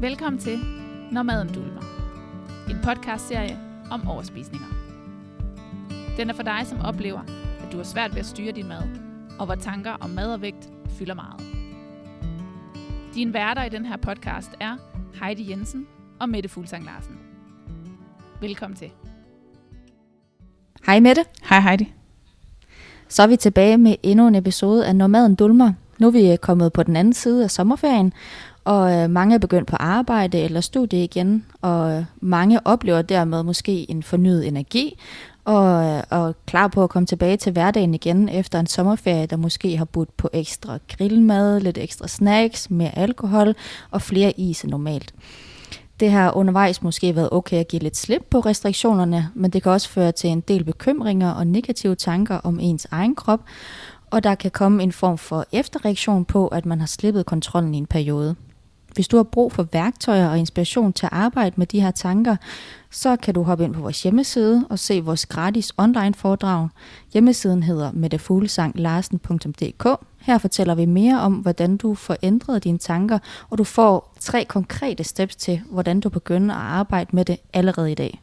Velkommen til Når maden dulmer. En podcastserie om overspisninger. Den er for dig, som oplever, at du har svært ved at styre din mad, og hvor tanker om mad og vægt fylder meget. Din værter i den her podcast er Heidi Jensen og Mette Fuglsang Larsen. Velkommen til. Hej Mette. Hej Heidi. Så er vi tilbage med endnu en episode af Når maden dulmer. Nu er vi kommet på den anden side af sommerferien, og øh, mange er begyndt på arbejde eller studie igen, og øh, mange oplever dermed måske en fornyet energi, og, øh, og klar på at komme tilbage til hverdagen igen efter en sommerferie, der måske har budt på ekstra grillmad, lidt ekstra snacks, mere alkohol og flere is end normalt. Det har undervejs måske været okay at give lidt slip på restriktionerne, men det kan også føre til en del bekymringer og negative tanker om ens egen krop, og der kan komme en form for efterreaktion på, at man har slippet kontrollen i en periode. Hvis du har brug for værktøjer og inspiration til at arbejde med de her tanker, så kan du hoppe ind på vores hjemmeside og se vores gratis online foredrag. Hjemmesiden hedder mettefuglesanglarsen.dk. Her fortæller vi mere om, hvordan du får ændret dine tanker, og du får tre konkrete steps til, hvordan du begynder at arbejde med det allerede i dag.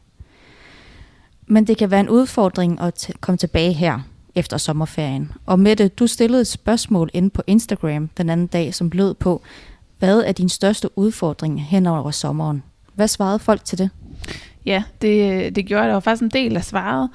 Men det kan være en udfordring at komme tilbage her efter sommerferien. Og Mette, du stillede et spørgsmål ind på Instagram den anden dag, som lød på, hvad er din største udfordring hen over sommeren? Hvad svarede folk til det? Ja, det, det gjorde der var faktisk en del af svaret.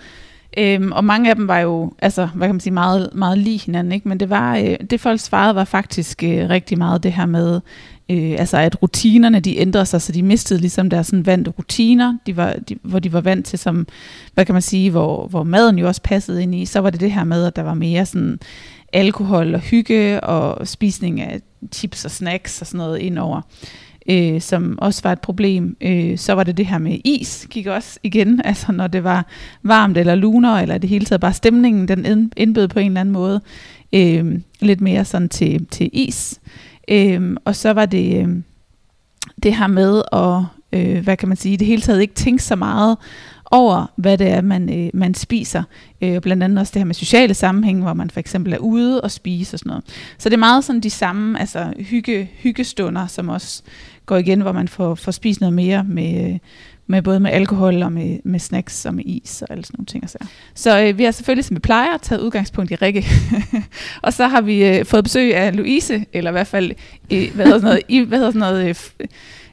Øhm, og mange af dem var jo, altså, hvad kan man sige, meget, meget lige hinanden, ikke? Men det, var, øh, det folk svarede var faktisk øh, rigtig meget det her med, øh, altså at rutinerne, de ændrede sig, så de mistede ligesom deres sådan vante rutiner, de var, de, hvor de var vant til som, hvad kan man sige, hvor, hvor maden jo også passede ind i, så var det det her med, at der var mere sådan alkohol og hygge og spisning af chips og snacks og sådan noget indover, øh, som også var et problem. Øh, så var det det her med is, gik også igen, altså når det var varmt eller luner, eller det hele taget bare stemningen, den indbød på en eller anden måde øh, lidt mere sådan til, til is. Øh, og så var det øh, det her med at, øh, hvad kan man sige, det hele taget ikke tænke så meget over, hvad det er, man, øh, man spiser. Øh, blandt andet også det her med sociale sammenhæng, hvor man for eksempel er ude og spise og sådan noget. Så det er meget sådan de samme altså, hygge, hyggestunder, som også går igen, hvor man får, får spist noget mere med, øh, med både med alkohol og med, med snacks og med is og alle sådan nogle ting. Og Så, så øh, vi har selvfølgelig, som vi plejer, taget udgangspunkt i Rikke. og så har vi øh, fået besøg af Louise, eller i hvert fald, øh, hvad hedder sådan noget, i, hvad hedder sådan noget øh,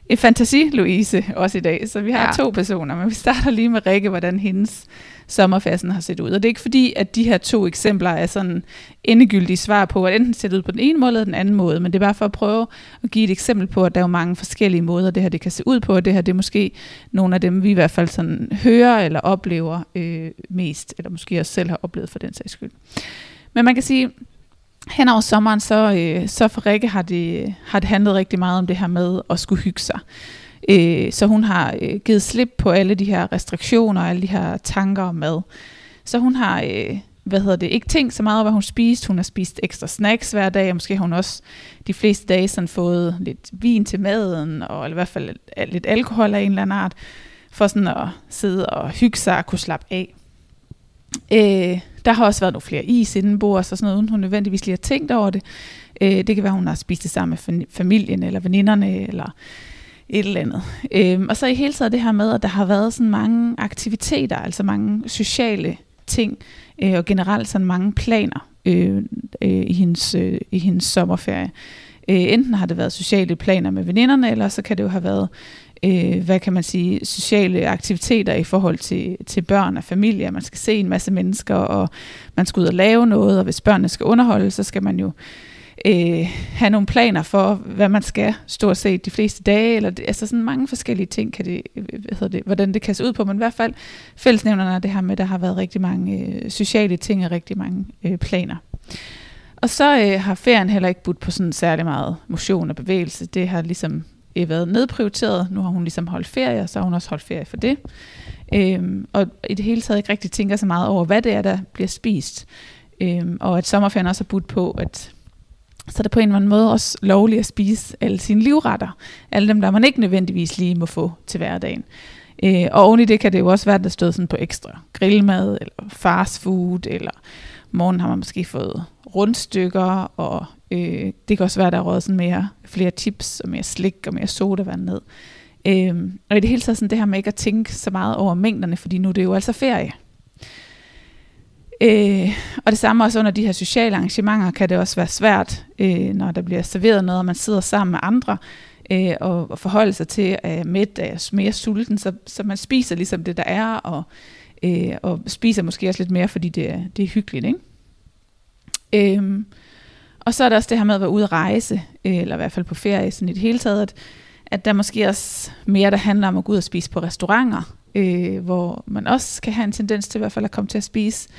en fantasi Louise også i dag, så vi har ja. to personer, men vi starter lige med Rikke, hvordan hendes sommerfasen har set ud. Og det er ikke fordi, at de her to eksempler er sådan endegyldige svar på, at enten ser ud på den ene måde eller den anden måde, men det er bare for at prøve at give et eksempel på, at der er jo mange forskellige måder, det her det kan se ud på, og det her det er måske nogle af dem, vi i hvert fald sådan hører eller oplever øh, mest, eller måske også selv har oplevet for den sags skyld. Men man kan sige, hen over sommeren, så, øh, så for Rikke har det, har det handlet rigtig meget om det her med at skulle hygge sig. Øh, så hun har øh, givet slip på alle de her restriktioner, alle de her tanker om mad. Så hun har, øh, hvad hedder det, ikke tænkt så meget over, hvad hun spiste. Hun har spist ekstra snacks hver dag, og måske har hun også de fleste dage sådan fået lidt vin til maden, og eller i hvert fald lidt, lidt alkohol af en eller anden art, for sådan at sidde og hygge sig og kunne slappe af. Øh, der har også været nogle flere is indenbords og sådan noget, uden hun nødvendigvis lige har tænkt over det. Øh, det kan være, hun har spist det sammen med familien eller veninderne eller et eller andet. Øh, og så i hele taget det her med, at der har været sådan mange aktiviteter, altså mange sociale ting, øh, og generelt sådan mange planer øh, øh, i, hendes, øh, i hendes sommerferie. Øh, enten har det været sociale planer med veninderne, eller så kan det jo have været øh, hvad kan man sige, sociale aktiviteter i forhold til, til børn og familie. Man skal se en masse mennesker, og man skal ud og lave noget, og hvis børnene skal underholde, så skal man jo øh, have nogle planer for, hvad man skal stort set de fleste dage, eller det, altså sådan mange forskellige ting, kan det, hvad hedder det, hvordan det kan se ud på, men i hvert fald fællesnævnerne er det her med, at der har været rigtig mange øh, sociale ting og rigtig mange øh, planer. Og så øh, har ferien heller ikke budt på sådan særlig meget motion og bevægelse. Det har ligesom Øh, været nedprioriteret. Nu har hun ligesom holdt ferie, og så har hun også holdt ferie for det. Øhm, og i det hele taget ikke rigtig tænker så meget over, hvad det er, der bliver spist. Øhm, og at sommerferien også har budt på, at så er det på en eller anden måde også lovligt at spise alle sine livretter. Alle dem, der man ikke nødvendigvis lige må få til hverdagen. Øh, og oven i det kan det jo også være, at der stod sådan på ekstra grillmad, eller fast food, eller morgen har man måske fået rundstykker, og øh, det kan også være, der er røget sådan mere, flere tips, og mere slik, og mere sodavand ned. Øh, og i det hele taget sådan det her med ikke at tænke så meget over mængderne, fordi nu er det jo altså ferie. Øh, og det samme også under de her sociale arrangementer kan det også være svært, øh, når der bliver serveret noget, og man sidder sammen med andre, øh, og, og forholde sig til, at jeg er mæt, er mere sulten, så, så man spiser ligesom det, der er, og, øh, og spiser måske også lidt mere, fordi det er, det er hyggeligt. Ikke? Øhm, og så er der også det her med at være ude at rejse, øh, eller i hvert fald på ferie sådan i det hele taget, at, at der måske også mere, der handler om at gå ud og spise på restauranter, øh, hvor man også kan have en tendens til i hvert fald at komme til at spise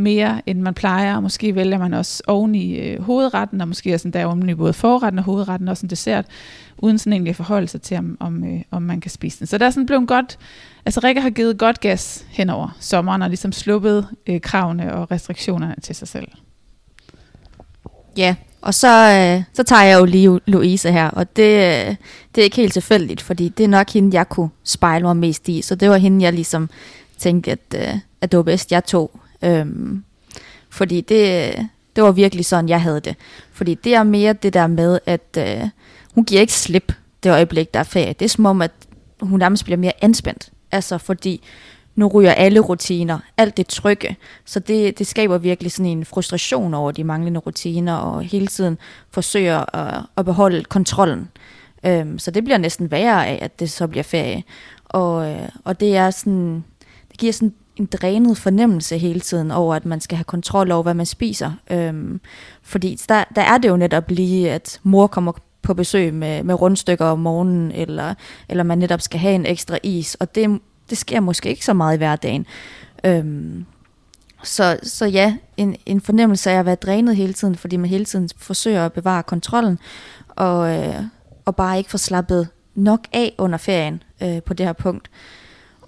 mere, end man plejer, og måske vælger man også oven i øh, hovedretten, og måske også der oven i både forretten og hovedretten, og også en dessert, uden sådan egentlig at forholde sig til, om, om, øh, om man kan spise den. Så der er sådan blevet godt, altså Rikke har givet godt gas hen over sommeren, og ligesom sluppet øh, kravene og restriktionerne til sig selv. Ja, og så, øh, så tager jeg jo lige Louise her, og det, øh, det er ikke helt tilfældigt, fordi det er nok hende, jeg kunne spejle mig mest i, så det var hende, jeg ligesom tænkte, at, øh, at det var bedst, jeg tog Øhm, fordi det, det var virkelig sådan, jeg havde det. Fordi det er mere det der med, at øh, hun giver ikke slip det øjeblik, der er ferie. Det er som om, at hun nærmest bliver mere anspændt. Altså fordi nu ryger alle rutiner, alt det trygge. Så det, det skaber virkelig sådan en frustration over de manglende rutiner, og hele tiden forsøger at, at beholde kontrollen. Øhm, så det bliver næsten værre af, at det så bliver ferie. Og, øh, og det er sådan, det giver sådan en drænet fornemmelse hele tiden over, at man skal have kontrol over, hvad man spiser. Øhm, fordi der, der er det jo netop lige, at mor kommer på besøg med, med rundstykker om morgenen, eller, eller man netop skal have en ekstra is, og det, det sker måske ikke så meget i hverdagen. Øhm, så, så ja, en, en fornemmelse af at være drænet hele tiden, fordi man hele tiden forsøger at bevare kontrollen, og, øh, og bare ikke få slappet nok af under ferien øh, på det her punkt.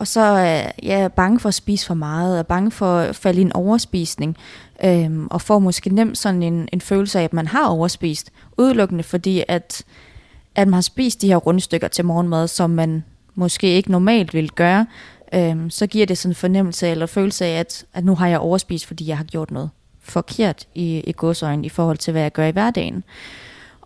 Og så er jeg bange for at spise for meget, og bange for at falde i en overspisning, øhm, og får måske nemt sådan en, en følelse af, at man har overspist, udelukkende fordi, at, at man har spist de her rundstykker til morgenmad, som man måske ikke normalt ville gøre, øhm, så giver det sådan en fornemmelse eller følelse af, at, at nu har jeg overspist, fordi jeg har gjort noget forkert i, i godsøjen i forhold til, hvad jeg gør i hverdagen.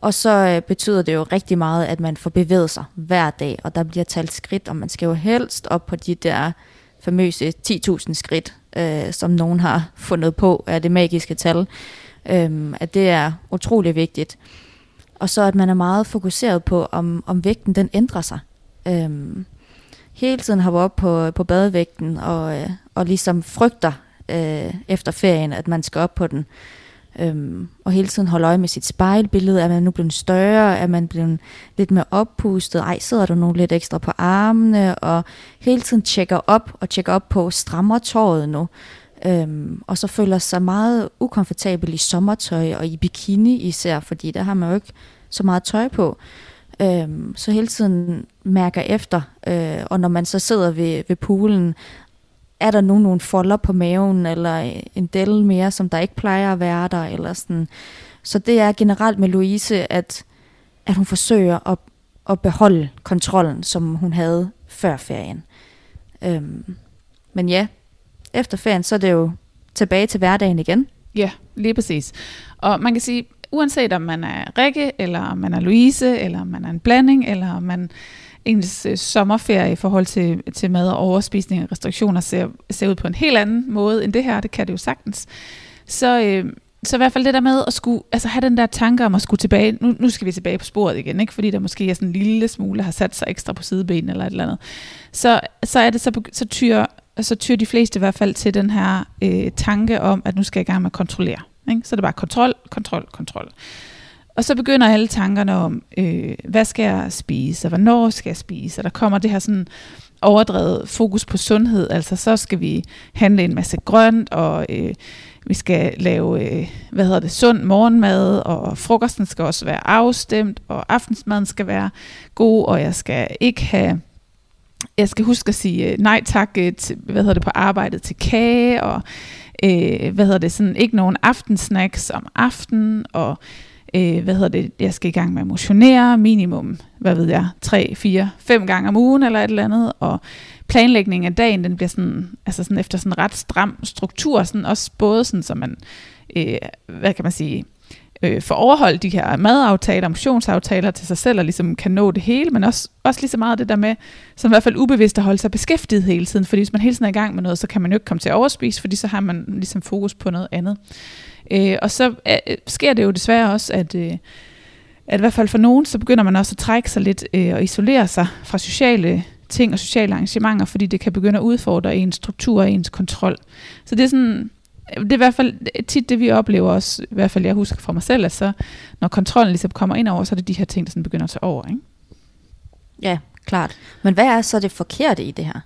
Og så øh, betyder det jo rigtig meget, at man får bevæget sig hver dag, og der bliver talt skridt, og man skal jo helst op på de der famøse 10.000 skridt, øh, som nogen har fundet på, er det magiske tal. Øh, at det er utrolig vigtigt. Og så at man er meget fokuseret på, om, om vægten den ændrer sig. Øh, hele tiden har op på, på badevægten, og, øh, og ligesom frygter øh, efter ferien, at man skal op på den. Øhm, og hele tiden holde øje med sit spejlbillede. Er man nu blevet større? Er man blevet lidt mere oppustet? Ej, sidder der nu lidt ekstra på armene? Og hele tiden tjekker op og tjekker op på, strammer tåret nu? Øhm, og så føler sig meget ukomfortabel i sommertøj og i bikini især, fordi der har man jo ikke så meget tøj på. Øhm, så hele tiden mærker efter, øh, og når man så sidder ved, ved poolen, er der nu nogle folder på maven, eller en del mere, som der ikke plejer at være der, eller sådan. Så det er generelt med Louise, at, at hun forsøger at, at beholde kontrollen, som hun havde før ferien. Øhm, men ja, efter ferien, så er det jo tilbage til hverdagen igen. Ja, lige præcis. Og man kan sige, uanset om man er Rikke, eller om man er Louise, eller om man er en blanding, eller om man ens øh, sommerferie i forhold til, til mad og overspisning og restriktioner ser, ser ud på en helt anden måde end det her, det kan det jo sagtens. Så, øh, så i hvert fald det der med at skulle, altså have den der tanke om at skulle tilbage, nu, nu skal vi tilbage på sporet igen, ikke? fordi der måske er sådan en lille smule, har sat sig ekstra på sidebenen eller et eller andet. Så, så er det så, så tyr, så tyr de fleste i hvert fald til den her øh, tanke om, at nu skal jeg i gang med at kontrollere. Ikke? Så er det bare kontrol, kontrol, kontrol. Og så begynder alle tankerne om, øh, hvad skal jeg spise, og hvornår skal jeg spise, og der kommer det her sådan overdrevet fokus på sundhed, altså så skal vi handle en masse grønt, og øh, vi skal lave, øh, hvad hedder det, sund morgenmad, og frokosten skal også være afstemt, og aftensmaden skal være god, og jeg skal ikke have, jeg skal huske at sige øh, nej tak øh, til, hvad hedder det, på arbejdet til kage, og øh, hvad hedder det, sådan ikke nogen aftensnacks om aftenen, og øh, hvad hedder det, jeg skal i gang med at motionere minimum, hvad ved jeg, 3, 4, 5 gange om ugen eller et eller andet, og planlægningen af dagen, den bliver sådan, altså sådan efter sådan en ret stram struktur, sådan også både sådan, så man, øh, hvad kan man sige, øh, får overholdt de her madaftaler, motionsaftaler til sig selv, og ligesom kan nå det hele, men også, også lige så meget det der med, som i hvert fald ubevidst at holde sig beskæftiget hele tiden, fordi hvis man hele tiden er i gang med noget, så kan man jo ikke komme til at overspise, fordi så har man ligesom fokus på noget andet. Øh, og så øh, sker det jo desværre også, at, øh, at i hvert fald for nogen, så begynder man også at trække sig lidt øh, og isolere sig fra sociale ting og sociale arrangementer, fordi det kan begynde at udfordre ens struktur og ens kontrol. Så det er sådan, det er i hvert fald tit det, vi oplever også, i hvert fald jeg husker fra mig selv, at så, når kontrollen ligesom kommer ind over, så er det de her ting, der sådan begynder at tage over. Ikke? Ja, klart. Men hvad er så det forkerte i det her?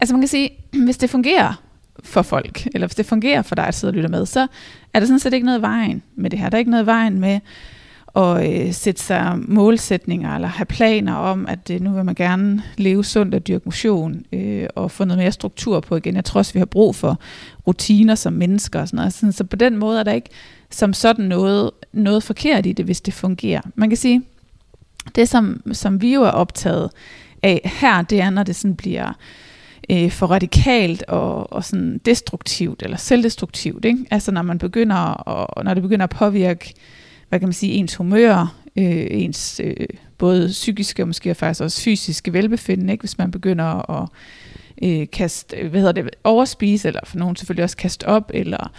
Altså man kan sige, hvis det fungerer for folk, eller hvis det fungerer for dig at sidde og lytte med, så er der sådan set ikke noget i vejen med det her. Der er ikke noget i vejen med at øh, sætte sig målsætninger eller have planer om, at øh, nu vil man gerne leve sundt og dyrke motion øh, og få noget mere struktur på igen. Jeg tror også, vi har brug for rutiner som mennesker og sådan noget. Sådan, så på den måde er der ikke som sådan noget, noget forkert i det, hvis det fungerer. Man kan sige, det som, som vi jo er optaget af her, det er, når det sådan bliver øh, Øh, for radikalt og, og sådan destruktivt eller selvdestruktivt. Ikke? Altså når man begynder at, når det begynder at påvirke hvad kan man sige, ens humør, øh, ens øh, både psykiske og måske faktisk også fysiske velbefindende, ikke? hvis man begynder at øh, kaste, hvad hedder det, overspise, eller for nogen selvfølgelig også kaste op, eller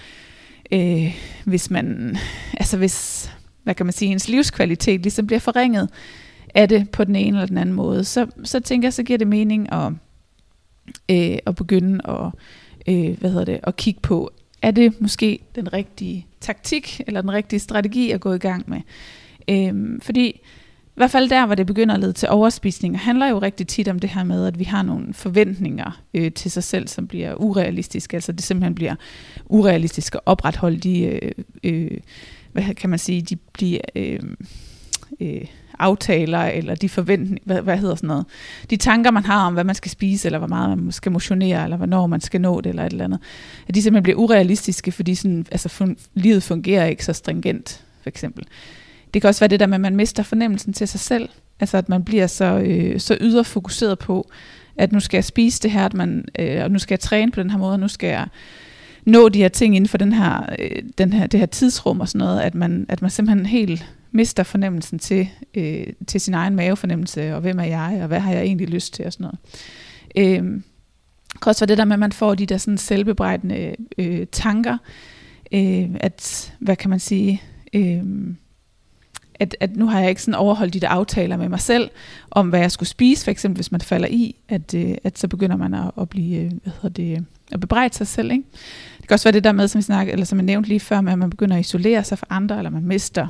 øh, hvis man, altså hvis, hvad kan man sige, ens livskvalitet ligesom bliver forringet af det på den ene eller den anden måde, så, så tænker jeg, så giver det mening at, øh, at begynde at, øh, hvad hedder det, at kigge på, er det måske den rigtige taktik eller den rigtige strategi at gå i gang med. Øh, fordi i hvert fald der, hvor det begynder at lede til overspisning, handler jo rigtig tit om det her med, at vi har nogle forventninger øh, til sig selv, som bliver urealistiske. Altså det simpelthen bliver urealistisk at opretholde de, øh, øh, hvad kan man sige, de bliver... Øh, øh, aftaler, eller de forventninger, hvad, hvad hedder sådan noget, de tanker, man har om, hvad man skal spise, eller hvor meget man skal motionere, eller hvornår man skal nå det, eller et eller andet, at de simpelthen bliver urealistiske, fordi sådan, altså, fun, livet fungerer ikke så stringent, for eksempel. Det kan også være det der med, at man mister fornemmelsen til sig selv, altså at man bliver så, øh, så yderfokuseret på, at nu skal jeg spise det her, at man, øh, og nu skal jeg træne på den her måde, og nu skal jeg nå de her ting inden for den her, øh, den her, det her tidsrum og sådan noget, at man, at man simpelthen helt mister fornemmelsen til, øh, til sin egen mavefornemmelse, og hvem er jeg, og hvad har jeg egentlig lyst til, og sådan noget. Øh, kan også være det der med, at man får de der sådan selvbebrejdende øh, tanker, øh, at, hvad kan man sige, øh, at, at nu har jeg ikke sådan overholdt de der aftaler med mig selv, om hvad jeg skulle spise, for eksempel hvis man falder i, at, øh, at så begynder man at, at blive, øh, hvad hedder det, at bebrejde sig selv, ikke? Det kan også være det der med, som vi snakkede, eller som jeg nævnte lige før, med at man begynder at isolere sig fra andre, eller man mister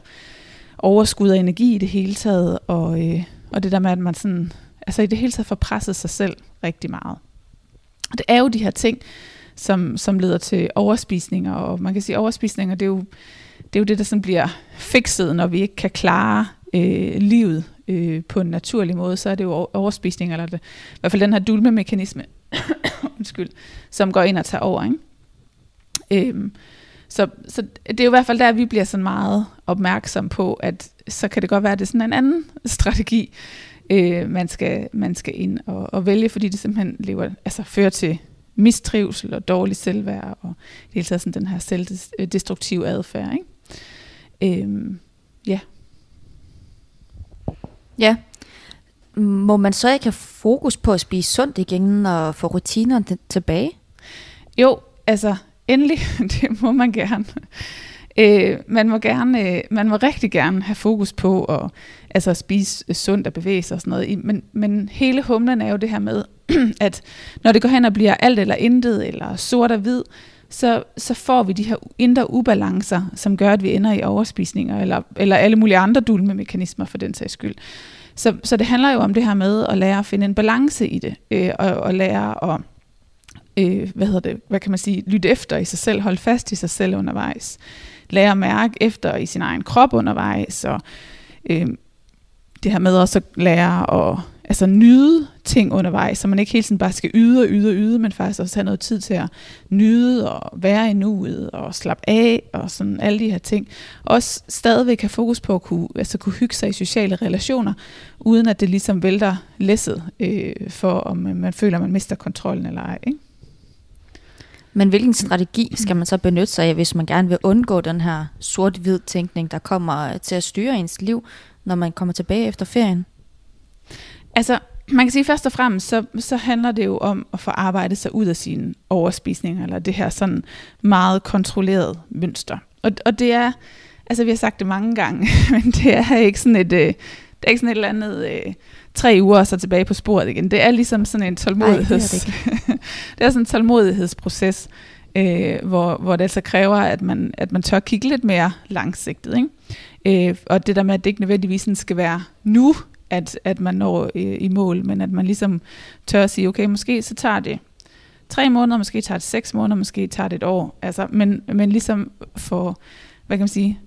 overskud af energi i det hele taget, og, øh, og det der med, at man sådan, altså i det hele taget får presset sig selv rigtig meget. Og det er jo de her ting, som, som leder til overspisninger, og man kan sige, overspisninger, det er jo det, er jo det der sådan bliver fikset, når vi ikke kan klare øh, livet øh, på en naturlig måde, så er det jo overspisning, eller det, i hvert fald den her dulme-mekanisme, undskyld, som går ind og tager over. Ikke? Øhm, så, så det er jo i hvert fald der, vi bliver sådan meget opmærksom på, at så kan det godt være, at det er sådan en anden strategi, øh, man, skal, man skal ind og, og vælge, fordi det simpelthen lever, altså fører til mistrivsel og dårlig selvværd, og det hele taget sådan den her selvdestruktive adfærd. Ikke? Øhm, ja. Ja. Må man så ikke have fokus på at spise sundt igen og få rutinerne tilbage? Jo, altså endelig, det må man gerne. Øh, man må gerne, øh, man må rigtig gerne have fokus på at altså spise øh, sundt og bevæge sig og sådan noget. Men, men hele humlen er jo det her med, at når det går hen og bliver alt eller intet, eller sort og hvid, så, så får vi de her indre ubalancer, som gør, at vi ender i overspisninger, eller, eller alle mulige andre dulme-mekanismer for den sags skyld. Så, så det handler jo om det her med at lære at finde en balance i det, øh, og, og lære at øh, hvad hedder det, hvad kan man sige, lytte efter i sig selv, holde fast i sig selv undervejs, lære at mærke efter i sin egen krop undervejs, og øh, det her med også at lære at altså nyde ting undervejs, så man ikke hele tiden bare skal yde og yde og yde, men faktisk også have noget tid til at nyde og være i nuet og slappe af og sådan alle de her ting. Også stadigvæk have fokus på at kunne, altså kunne hygge sig i sociale relationer, uden at det ligesom vælter læsset øh, for, om man føler, at man mister kontrollen eller ej. Ikke? Men hvilken strategi skal man så benytte sig af, hvis man gerne vil undgå den her sort-hvid tænkning, der kommer øh, til at styre ens liv, når man kommer tilbage efter ferien? Altså, man kan sige først og fremmest, så, så handler det jo om at få arbejdet sig ud af sine overspisninger, eller det her sådan meget kontrolleret mønster. Og, og det er, altså vi har sagt det mange gange, men det er ikke sådan et, øh, det er ikke sådan et eller andet øh, tre uger og så tilbage på sporet igen. Det er ligesom sådan en tålmodigheds, Ej, det, er det er sådan en tålmodighedsproces, øh, hvor, hvor det altså kræver, at man, at man tør kigge lidt mere langsigtet. Ikke? Øh, og det der med, at det ikke nødvendigvis skal være nu, at, at man når øh, i mål, men at man ligesom tør at sige, okay, måske så tager det tre måneder, måske tager det seks måneder, måske tager det et år. Altså, men, men ligesom for, hvad kan man sige,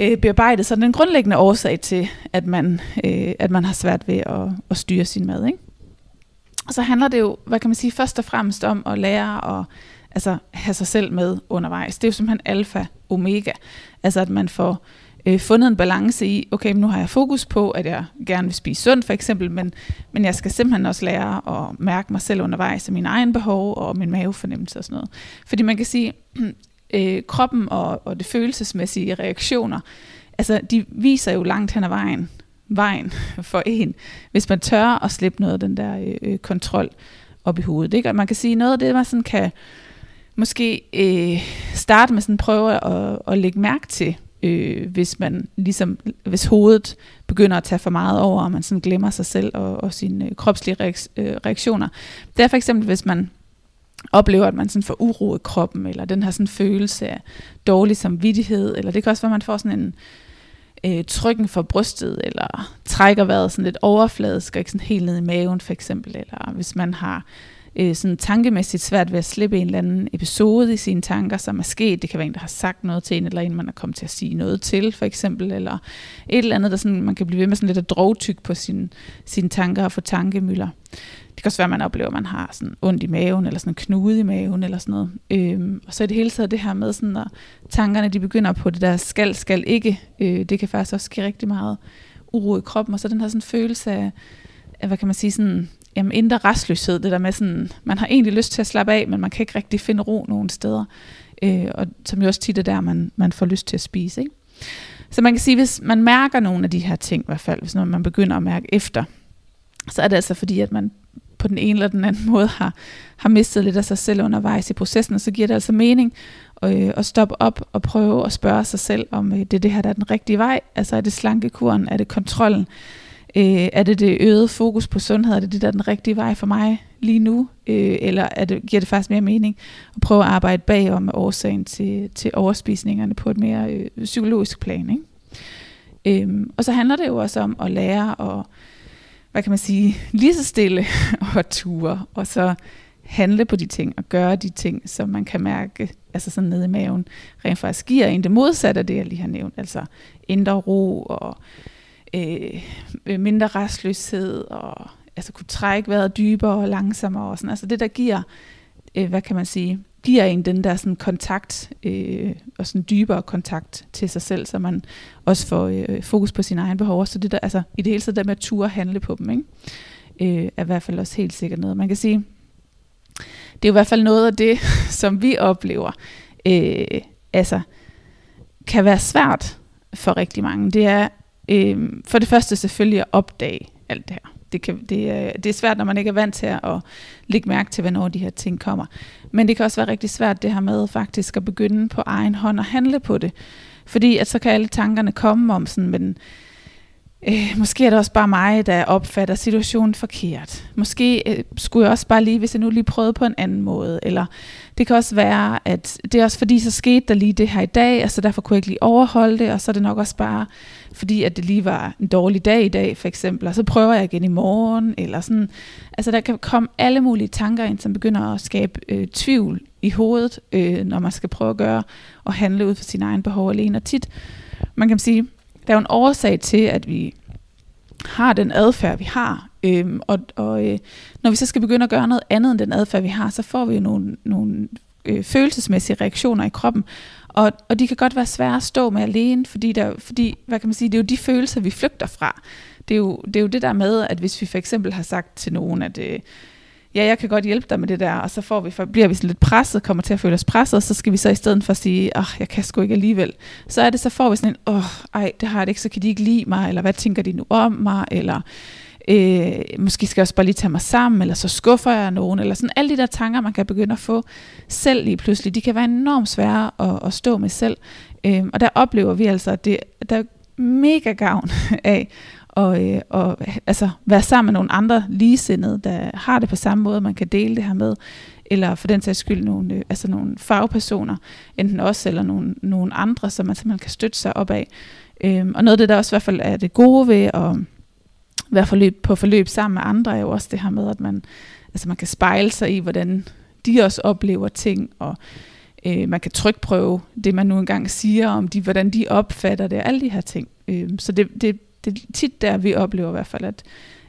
øh, bearbejde så den grundlæggende årsag til, at man, øh, at man har svært ved at, at styre sin mad. Ikke? Og så handler det jo, hvad kan man sige, først og fremmest om at lære at altså, have sig selv med undervejs. Det er jo simpelthen alfa omega. Altså at man får øh, fundet en balance i, okay, nu har jeg fokus på, at jeg gerne vil spise sundt for eksempel, men, men jeg skal simpelthen også lære at mærke mig selv undervejs af mine egne behov og min mavefornemmelse og sådan noget. Fordi man kan sige, øh, kroppen og, og det følelsesmæssige reaktioner, altså de viser jo langt hen ad vejen, vejen for en, hvis man tør at slippe noget af den der øh, øh, kontrol op i hovedet. Ikke? Og man kan sige, noget af det, man sådan kan måske øh, starte med sådan prøve at, at lægge mærke til, øh, hvis man ligesom, hvis hovedet begynder at tage for meget over, og man sådan glemmer sig selv og, og sine øh, kropslige øh, reaktioner. Det er for eksempel, hvis man oplever, at man sådan får uro i kroppen, eller den her sådan følelse af dårlig samvittighed, eller det kan også være, at man får sådan en øh, trykken for brystet, eller trækker vejret sådan lidt overfladisk, og ikke sådan helt ned i maven for eksempel, eller hvis man har øh, sådan tankemæssigt svært ved at slippe en eller anden episode i sine tanker, som er sket. Det kan være en, der har sagt noget til en, eller en, man er kommet til at sige noget til, for eksempel, eller et eller andet, der sådan, man kan blive ved med sådan lidt at drogtyk på sine, sine tanker og få tankemøller. Det kan også være, at man oplever, at man har sådan ondt i maven, eller sådan en knude i maven, eller sådan noget. Øhm, og så i det hele taget det her med, sådan, at tankerne de begynder på det der skal, skal ikke. Øh, det kan faktisk også give rigtig meget uro i kroppen, og så den her sådan følelse af, af hvad kan man sige, sådan jamen, indre restløshed, det der med sådan, man har egentlig lyst til at slappe af, men man kan ikke rigtig finde ro nogen steder. Øh, og som jo også tit er der, man, man får lyst til at spise. Ikke? Så man kan sige, hvis man mærker nogle af de her ting, i hvert fald, hvis man begynder at mærke efter, så er det altså fordi, at man på den ene eller den anden måde har, har mistet lidt af sig selv undervejs i processen, og så giver det altså mening øh, at stoppe op og prøve at spørge sig selv, om øh, det er det her, der er den rigtige vej. Altså er det slankekuren, er det kontrollen, Øh, er det det øgede fokus på sundhed? Er det det, der er den rigtige vej for mig lige nu? Øh, eller er det, giver det faktisk mere mening at prøve at arbejde bagom med årsagen til, til overspisningerne på et mere øh, psykologisk plan? Ikke? Øhm, og så handler det jo også om at lære at, hvad kan man sige, lige så stille og ture, og så handle på de ting og gøre de ting, som man kan mærke, altså sådan nede i maven, rent faktisk giver en det modsatte af det, jeg lige har nævnt. Altså indre ro og øh, mindre restløshed og altså kunne trække vejret dybere og langsommere og sådan. Altså det der giver, øh, hvad kan man sige, giver en den der sådan kontakt øh, og sådan dybere kontakt til sig selv, så man også får øh, fokus på sine egne behov. Så det der, altså i det hele taget der med at ture handle på dem, ikke? Øh, er i hvert fald også helt sikkert noget. Man kan sige, det er i hvert fald noget af det, som vi oplever, øh, altså kan være svært for rigtig mange. Det er Øh, for det første selvfølgelig at opdage alt det her. Det, kan, det, er, det er svært, når man ikke er vant til at lægge mærke til, hvornår de her ting kommer. Men det kan også være rigtig svært det her med faktisk at begynde på egen hånd og handle på det. Fordi at så kan alle tankerne komme om sådan, men øh, måske er det også bare mig, der opfatter situationen forkert. Måske øh, skulle jeg også bare lige, hvis jeg nu lige prøvede på en anden måde. Eller det kan også være, at det er også fordi, så skete der lige det her i dag, og så derfor kunne jeg ikke lige overholde det, og så er det nok også bare fordi, at det lige var en dårlig dag i dag, for eksempel, og så prøver jeg igen i morgen, eller sådan. Altså der kan komme alle mulige tanker ind, som begynder at skabe øh, tvivl i hovedet, øh, når man skal prøve at gøre og handle ud fra sine egne behov alene. Og tit, man kan sige, der er jo en årsag til, at vi har den adfærd, vi har, Øhm, og og øh, når vi så skal begynde at gøre noget andet end den adfærd, vi har, så får vi jo nogle, nogle øh, følelsesmæssige reaktioner i kroppen. Og, og de kan godt være svære at stå med alene, fordi, der, fordi hvad kan man sige, det er jo de følelser, vi flygter fra. Det er, jo, det er jo det der med, at hvis vi for eksempel har sagt til nogen, at øh, ja, jeg kan godt hjælpe dig med det der, og så får vi, bliver vi sådan lidt presset, kommer til at føle os presset, og så skal vi så i stedet for sige, åh, jeg kan sgu ikke alligevel. Så er det, så får vi sådan en, åh, ej, det har jeg det ikke, så kan de ikke lide mig, eller hvad tænker de nu om mig, eller øh, måske skal jeg også bare lige tage mig sammen, eller så skuffer jeg nogen, eller sådan alle de der tanker, man kan begynde at få selv lige pludselig, de kan være enormt svære at, at stå med selv. Øh, og der oplever vi altså, at det, der er mega gavn af og, øh, og altså, være sammen med nogle andre ligesindede, der har det på samme måde, man kan dele det her med, eller for den sags skyld nogle, øh, altså nogle fagpersoner, enten os eller nogle, nogle andre, som man simpelthen kan støtte sig op af. Øhm, og noget af det, der også i hvert fald er det gode ved at være forløb, på forløb sammen med andre, er jo også det her med, at man, altså man kan spejle sig i, hvordan de også oplever ting, og øh, man kan trykprøve det, man nu engang siger om de, hvordan de opfatter det, alle de her ting. Øh, så det, det, det er tit der, vi oplever i hvert fald, at,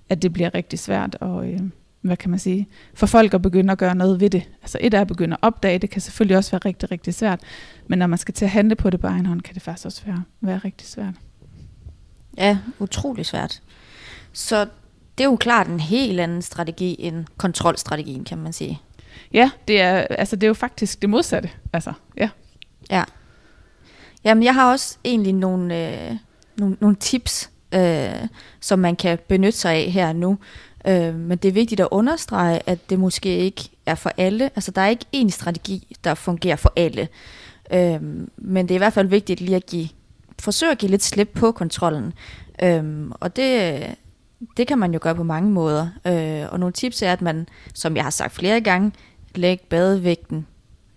at det bliver rigtig svært og øh, hvad kan man sige, for folk at begynde at gøre noget ved det. Altså et er at begynde at opdage, det kan selvfølgelig også være rigtig, rigtig svært, men når man skal til at handle på det på egen hånd, kan det faktisk også være, være rigtig svært. Ja, utrolig svært. Så det er jo klart en helt anden strategi end kontrolstrategien, kan man sige. Ja, det er, altså, det er jo faktisk det modsatte. Altså, ja. Ja. Jamen, jeg har også egentlig nogle, øh, nogle, nogle tips, øh, som man kan benytte sig af her nu. Øh, men det er vigtigt at understrege, at det måske ikke er for alle. Altså, der er ikke én strategi, der fungerer for alle. Øh, men det er i hvert fald vigtigt lige at give, forsøge at give lidt slip på kontrollen. Øh, og det, det kan man jo gøre på mange måder. Øh, og nogle tips er, at man, som jeg har sagt flere gange, læg badevægten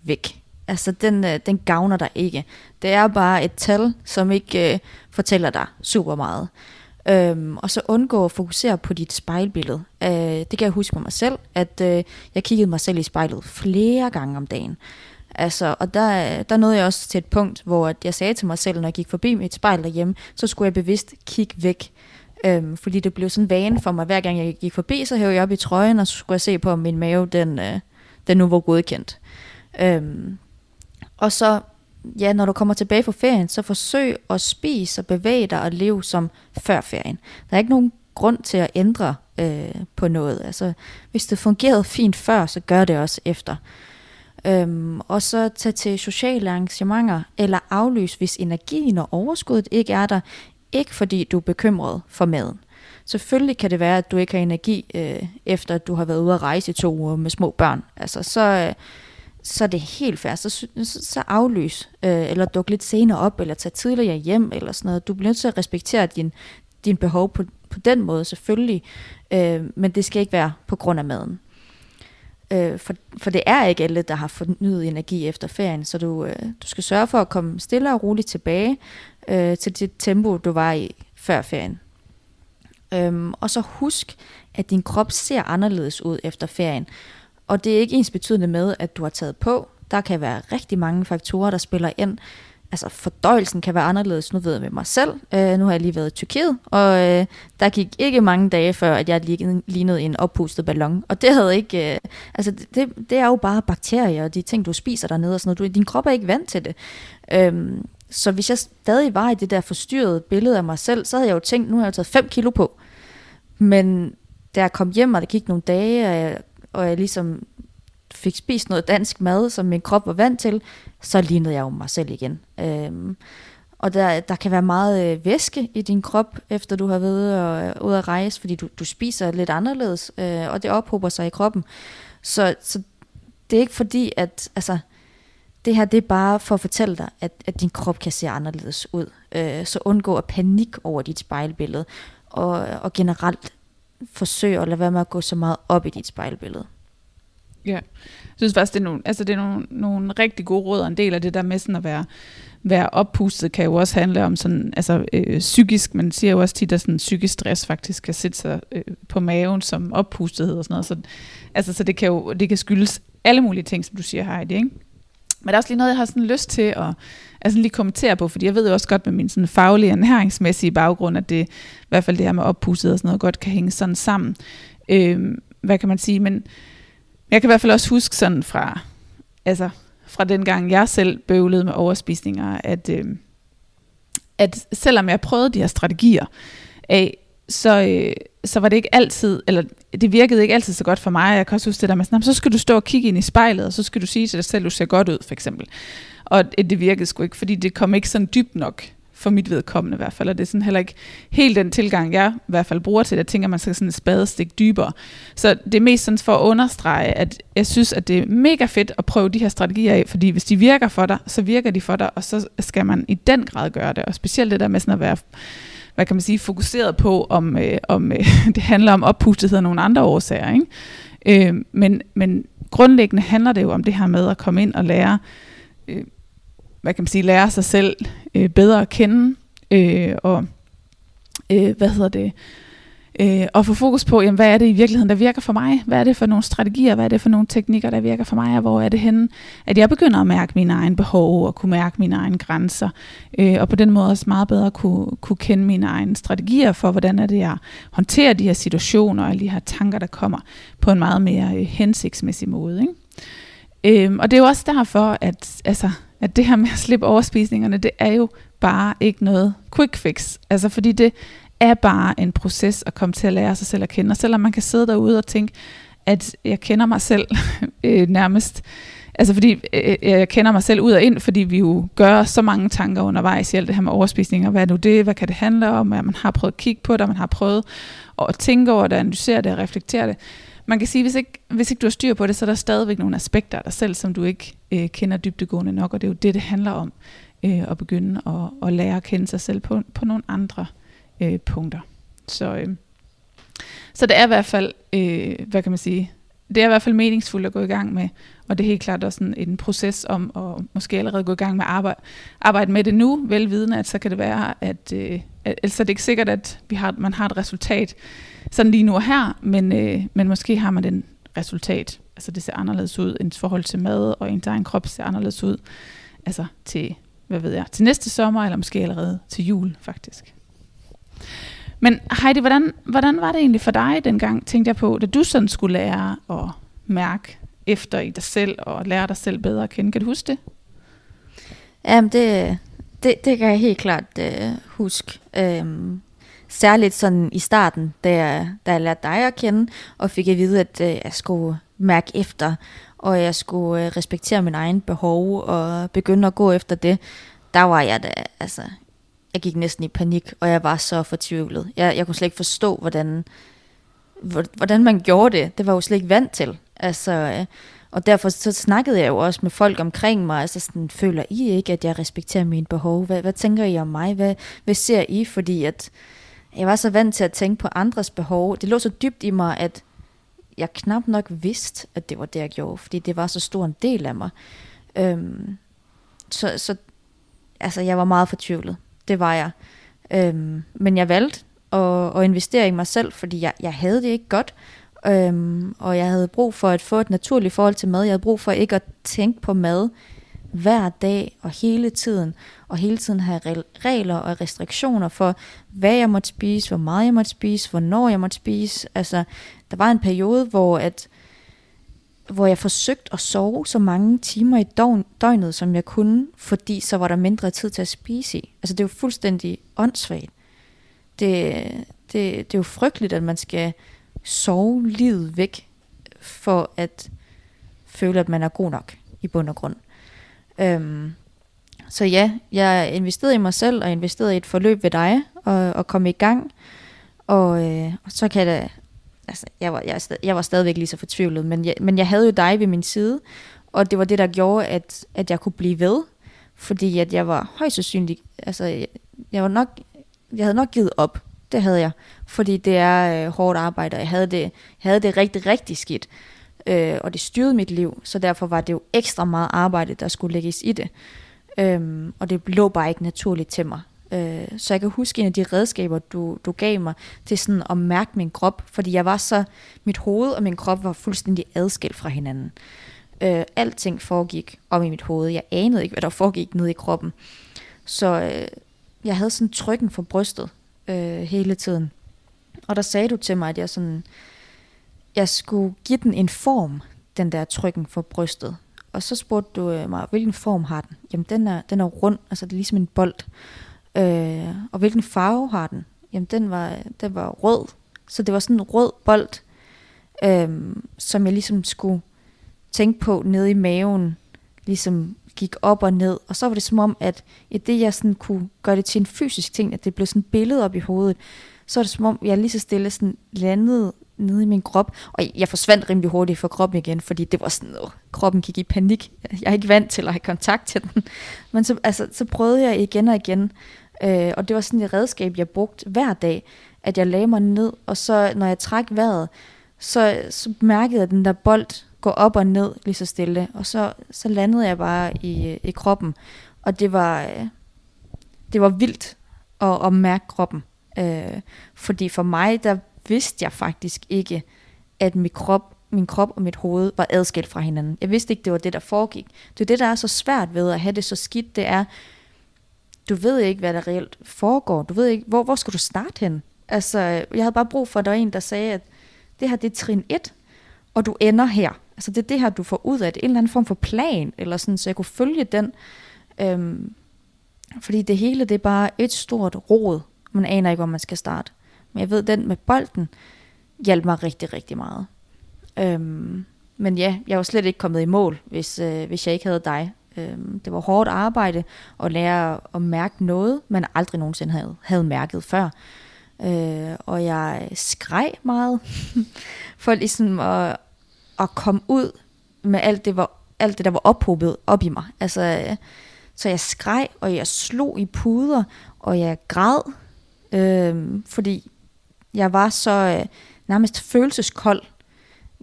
væk. Altså, den, øh, den gavner dig ikke. Det er bare et tal, som ikke øh, fortæller dig super meget. Øhm, og så undgå at fokusere på dit spejlbillede. Øh, det kan jeg huske på mig selv, at øh, jeg kiggede mig selv i spejlet flere gange om dagen. Altså, og der, der nåede jeg også til et punkt, hvor jeg sagde til mig selv, når jeg gik forbi mit spejl derhjemme, så skulle jeg bevidst kigge væk. Øhm, fordi det blev sådan vane for mig, hver gang jeg gik forbi, så hævde jeg op i trøjen, og så skulle jeg se på, om min mave, den, øh, den nu var godkendt. Øhm, og så, ja, når du kommer tilbage fra ferien, så forsøg at spise og bevæge dig og leve som før ferien. Der er ikke nogen grund til at ændre øh, på noget. Altså, hvis det fungerede fint før, så gør det også efter. Øhm, og så tage til sociale arrangementer eller aflys, hvis energien og overskuddet ikke er der. Ikke fordi du er bekymret for maden. Selvfølgelig kan det være, at du ikke har energi, øh, efter at du har været ude at rejse i to uger med små børn. Altså, så, øh, så er det helt fair. Så, så, så aflys, øh, eller duk lidt senere op, eller tag tidligere hjem, eller sådan noget. Du bliver nødt til at respektere din, din behov på, på den måde, selvfølgelig. Øh, men det skal ikke være på grund af maden. Øh, for, for det er ikke alle, der har fornyet energi efter ferien, så du, øh, du skal sørge for at komme stille og roligt tilbage øh, til det tempo, du var i før ferien. Øhm, og så husk, at din krop ser anderledes ud efter ferien. Og det er ikke ens betydende med, at du har taget på. Der kan være rigtig mange faktorer, der spiller ind. Altså fordøjelsen kan være anderledes. Nu ved jeg med mig selv. Øh, nu har jeg lige været i Tyrkiet, og øh, der gik ikke mange dage før, at jeg lignede en oppustet ballon. Og det havde ikke... Øh, altså det, det er jo bare bakterier og de ting, du spiser dernede og sådan noget. Du, din krop er ikke vant til det. Øhm, så hvis jeg stadig var i det der forstyrrede billede af mig selv, så havde jeg jo tænkt, nu har jeg jo taget 5 kilo på. Men da jeg kom hjem, og der gik nogle dage, og jeg, og jeg ligesom fik spist noget dansk mad, som min krop var vant til, så lignede jeg jo mig selv igen. Øhm, og der, der kan være meget øh, væske i din krop, efter du har været øh, og, ud at rejse, fordi du, du spiser lidt anderledes, øh, og det ophober sig i kroppen. Så, så det er ikke fordi, at altså, det her det er bare for at fortælle dig, at, at din krop kan se anderledes ud. Øh, så undgå at panik over dit spejlbillede, og, og generelt forsøg at lade være med at gå så meget op i dit spejlbillede. Ja, jeg synes faktisk, det er nogle, altså det er nogle, nogle rigtig gode råd, og en del af det der med sådan at være, være oppustet, kan jo også handle om sådan, altså øh, psykisk, man siger jo også tit, at sådan psykisk stress faktisk kan sætte sig øh, på maven som oppustethed og sådan noget, så, altså, så det kan jo det kan skyldes alle mulige ting, som du siger, Heidi, ikke? Men der er også lige noget, jeg har sådan lyst til at, altså lige kommentere på, fordi jeg ved jo også godt med min sådan faglige og næringsmæssige baggrund, at det i hvert fald det her med oppusset og sådan noget godt kan hænge sådan sammen. Øh, hvad kan man sige, men jeg kan i hvert fald også huske sådan fra, altså fra den gang jeg selv bøvlede med overspisninger, at, øh, at selvom jeg prøvede de her strategier af, så, øh, så var det ikke altid, eller det virkede ikke altid så godt for mig. Jeg kan også huske det der med, sådan, så skal du stå og kigge ind i spejlet, og så skal du sige til dig selv, at du ser godt ud, for eksempel. Og det virkede sgu ikke, fordi det kom ikke sådan dybt nok for mit vedkommende i hvert fald, og det er sådan heller ikke helt den tilgang, jeg i hvert fald bruger til det. Jeg tænker, at man skal sådan et spadestik dybere. Så det er mest sådan for at understrege, at jeg synes, at det er mega fedt at prøve de her strategier af, fordi hvis de virker for dig, så virker de for dig, og så skal man i den grad gøre det. Og specielt det der med sådan at være hvad kan man sige, fokuseret på, om, øh, om øh, det handler om oppustethed af nogle andre årsager. Ikke? Øh, men, men grundlæggende handler det jo om det her med at komme ind og lære, øh, hvad kan man sige, lære sig selv øh, bedre at kende, øh, og øh, hvad hedder det, øh, og få fokus på, jamen, hvad er det i virkeligheden, der virker for mig? Hvad er det for nogle strategier? Hvad er det for nogle teknikker, der virker for mig? Og hvor er det henne, at jeg begynder at mærke mine egne behov og kunne mærke mine egne grænser? Øh, og på den måde også meget bedre kunne, kunne kende mine egne strategier for, hvordan er det, jeg håndterer de her situationer og de her tanker, der kommer på en meget mere øh, hensigtsmæssig måde. Ikke? Øh, og det er jo også derfor, at, altså, at det her med at slippe overspisningerne, det er jo bare ikke noget quick fix. Altså fordi det er bare en proces at komme til at lære sig selv at kende. Og selvom man kan sidde derude og tænke, at jeg kender mig selv øh, nærmest, altså fordi øh, øh, jeg kender mig selv ud og ind, fordi vi jo gør så mange tanker undervejs i alt det her med overspisning, og hvad er nu det, hvad kan det handle om, at man har prøvet at kigge på det, og man har prøvet at tænke over det, analysere det og reflektere det. Man kan sige, hvis ikke, hvis ikke du har styr på det, så er der stadigvæk nogle aspekter af dig selv, som du ikke øh, kender dybdegående nok, og det er jo det, det handler om, øh, at begynde at, at lære at kende sig selv på, på nogle andre øh, Øh, punkter. Så, øh, så det er i hvert fald, øh, hvad kan man sige, det er i hvert fald meningsfuldt at gå i gang med, og det er helt klart også en, en proces om at måske allerede gå i gang med at arbejde, arbejde med det nu, velvidende, at så kan det være, at, øh, at ellers er ikke sikkert, at vi har, man har et resultat sådan lige nu og her, men, øh, men måske har man den resultat, altså det ser anderledes ud, ens forhold til mad og ens egen krop ser anderledes ud, altså til, hvad ved jeg, til næste sommer, eller måske allerede til jul faktisk. Men Heidi, hvordan, hvordan var det egentlig for dig dengang, tænkte jeg på, da du sådan skulle lære at mærke efter i dig selv og lære dig selv bedre at kende? Kan du huske det? Jamen, det, det, det kan jeg helt klart øh, huske. Øhm, særligt sådan i starten, da jeg, da jeg lærte dig at kende, og fik at vide, at øh, jeg skulle mærke efter, og jeg skulle øh, respektere min egen behov, og begynde at gå efter det, der var jeg da, altså, jeg gik næsten i panik, og jeg var så fortvivlet. Jeg, jeg kunne slet ikke forstå, hvordan, hvordan man gjorde det. Det var jeg jo slet ikke vant til. Altså, øh, og derfor så snakkede jeg jo også med folk omkring mig, altså sådan, føler I ikke, at jeg respekterer mine behov? Hvad, hvad tænker I om mig? Hvad, hvad ser I? Fordi at jeg var så vant til at tænke på andres behov. Det lå så dybt i mig, at jeg knap nok vidste, at det var det, jeg gjorde, fordi det var så stor en del af mig. Øhm, så, så altså, jeg var meget fortvivlet. Det var jeg. Øhm, men jeg valgte at, at investere i mig selv, fordi jeg, jeg havde det ikke godt. Øhm, og jeg havde brug for at få et naturligt forhold til mad. Jeg havde brug for ikke at tænke på mad hver dag og hele tiden. Og hele tiden have regler og restriktioner for, hvad jeg måtte spise, hvor meget jeg måtte spise, hvornår jeg måtte spise. Altså, der var en periode, hvor at hvor jeg forsøgte at sove så mange timer i døgnet, som jeg kunne, fordi så var der mindre tid til at spise i. Altså det er jo fuldstændig åndssvagt. Det, det, det er jo frygteligt, at man skal sove livet væk, for at føle, at man er god nok i bund og grund. Øhm, så ja, jeg investerede i mig selv, og investerede i et forløb ved dig, og, og kom i gang. Og, øh, og så kan jeg altså, jeg, var, jeg, jeg var stadigvæk lige så fortvivlet, men jeg, men jeg havde jo dig ved min side, og det var det, der gjorde, at, at jeg kunne blive ved, fordi at jeg var højst sandsynlig, altså jeg, jeg var nok, jeg havde nok givet op, det havde jeg, fordi det er øh, hårdt arbejde, og jeg havde det, jeg havde det rigtig, rigtig skidt, øh, og det styrede mit liv, så derfor var det jo ekstra meget arbejde, der skulle lægges i det, øhm, og det lå bare ikke naturligt til mig. Øh, så jeg kan huske en af de redskaber, du, du gav mig, til sådan at mærke min krop, fordi jeg var så, mit hoved og min krop var fuldstændig adskilt fra hinanden. Øh, alting foregik om i mit hoved. Jeg anede ikke, hvad der foregik nede i kroppen. Så øh, jeg havde sådan trykken for brystet øh, hele tiden. Og der sagde du til mig, at jeg sådan, jeg skulle give den en form, den der trykken for brystet. Og så spurgte du øh, mig, hvilken form har den? Jamen, den er, den er rund, altså det er ligesom en bold. Øh, og hvilken farve har den? Jamen, den var, den var rød. Så det var sådan en rød bold, øh, som jeg ligesom skulle tænke på nede i maven, ligesom gik op og ned. Og så var det som om, at i det jeg sådan kunne gøre det til en fysisk ting, at det blev sådan et billede op i hovedet, så var det som om, jeg lige så stille sådan landede nede i min krop. Og jeg forsvandt rimelig hurtigt fra kroppen igen, fordi det var sådan, noget. kroppen gik i panik. Jeg er ikke vant til at have kontakt til den. Men så, altså, så prøvede jeg igen og igen. Øh, og det var sådan et redskab, jeg brugte hver dag, at jeg lagde mig ned, og så når jeg trak vejret, så, så mærkede jeg, at den der bold gå op og ned lige så stille. Og så, så landede jeg bare i, i kroppen. Og det var, øh, det var vildt at, at mærke kroppen. Øh, fordi for mig, der vidste jeg faktisk ikke, at min krop, min krop og mit hoved var adskilt fra hinanden. Jeg vidste ikke, det var det, der foregik. Det er det, der er så svært ved at have det så skidt, det er, du ved ikke, hvad der reelt foregår. Du ved ikke, hvor, hvor skal du starte hen? Altså, jeg havde bare brug for, at der var en, der sagde, at det her, det er trin 1, og du ender her. Altså, det er det her, du får ud af det. En eller anden form for plan, eller sådan, så jeg kunne følge den. Øhm, fordi det hele, det er bare et stort råd. Man aner ikke, hvor man skal starte. Men jeg ved, den med bolden hjalp mig rigtig, rigtig meget. Øhm, men ja, jeg var slet ikke kommet i mål, hvis, øh, hvis jeg ikke havde dig. Øhm, det var hårdt arbejde at lære at mærke noget, man aldrig nogensinde havde, havde mærket før. Øh, og jeg skreg meget, for ligesom at, at komme ud med alt det, var, alt det, der var ophobet op i mig. Altså, øh, så jeg skreg, og jeg slog i puder, og jeg græd, øh, fordi jeg var så øh, nærmest følelseskold.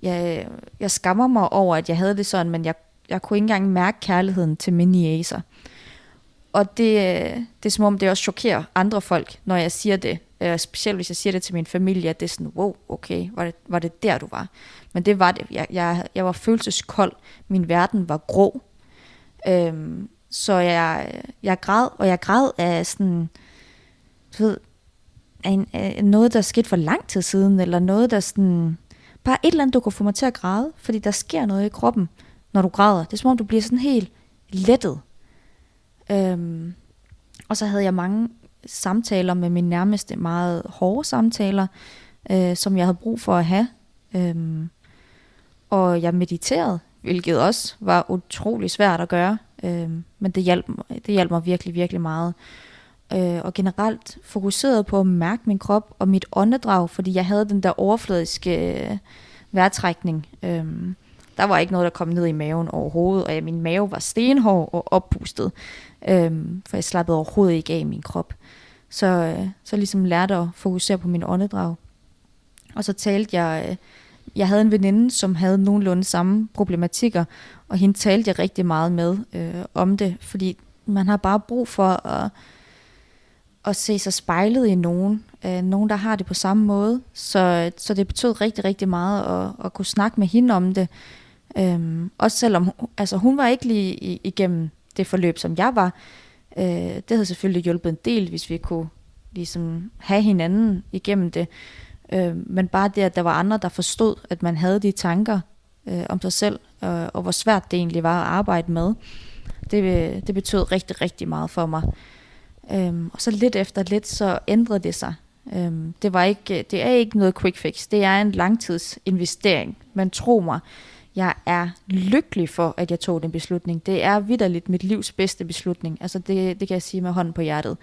Jeg, jeg skammer mig over, at jeg havde det sådan, men jeg, jeg kunne ikke engang mærke kærligheden til mine niæser. Og det, øh, det er som om, det også chokerer andre folk, når jeg siger det. Øh, specielt hvis jeg siger det til min familie, at det er sådan, wow, okay, var det, var det der, du var? Men det var det. Jeg, jeg, jeg var følelseskold. Min verden var grå. Øhm, så jeg, jeg græd, og jeg græd af sådan, du ved, en, øh, noget, der skete for lang tid siden, eller noget, der sådan, bare et eller andet, du kunne få mig til at græde, fordi der sker noget i kroppen, når du græder. Det er som om, du bliver sådan helt lettet. Øhm, og så havde jeg mange samtaler med min nærmeste, meget hårde samtaler, øh, som jeg havde brug for at have. Øhm, og jeg mediterede, hvilket også var utrolig svært at gøre, øhm, men det hjalp, det hjalp mig virkelig, virkelig meget. Øh, og generelt fokuseret på at mærke min krop og mit åndedrag, fordi jeg havde den der overfladiske øh, vejrtrækning. Øhm, der var ikke noget, der kom ned i maven overhovedet, og ja, min mave var stenhård og oppustet, øhm, for jeg slappede overhovedet ikke af i min krop. Så, øh, så ligesom lærte at fokusere på min åndedrag. Og så talte jeg, øh, jeg havde en veninde, som havde nogenlunde samme problematikker, og hende talte jeg rigtig meget med øh, om det, fordi man har bare brug for at, at se sig spejlet i nogen, øh, nogen der har det på samme måde, så, så det betød rigtig, rigtig meget at, at kunne snakke med hende om det, Øhm, også selvom altså, hun var ikke lige igennem det forløb, som jeg var. Øh, det havde selvfølgelig hjulpet en del, hvis vi kunne ligesom have hinanden igennem det. Øh, men bare det, at der var andre, der forstod, at man havde de tanker øh, om sig selv, øh, og hvor svært det egentlig var at arbejde med, det, øh, det betød rigtig, rigtig meget for mig. Øhm, og så lidt efter lidt, så ændrede det sig. Øhm, det, var ikke, det er ikke noget quick fix, det er en langtidsinvestering, men tro mig, jeg er lykkelig for, at jeg tog den beslutning. Det er vidderligt mit livs bedste beslutning. Altså det, det kan jeg sige med hånden på hjertet.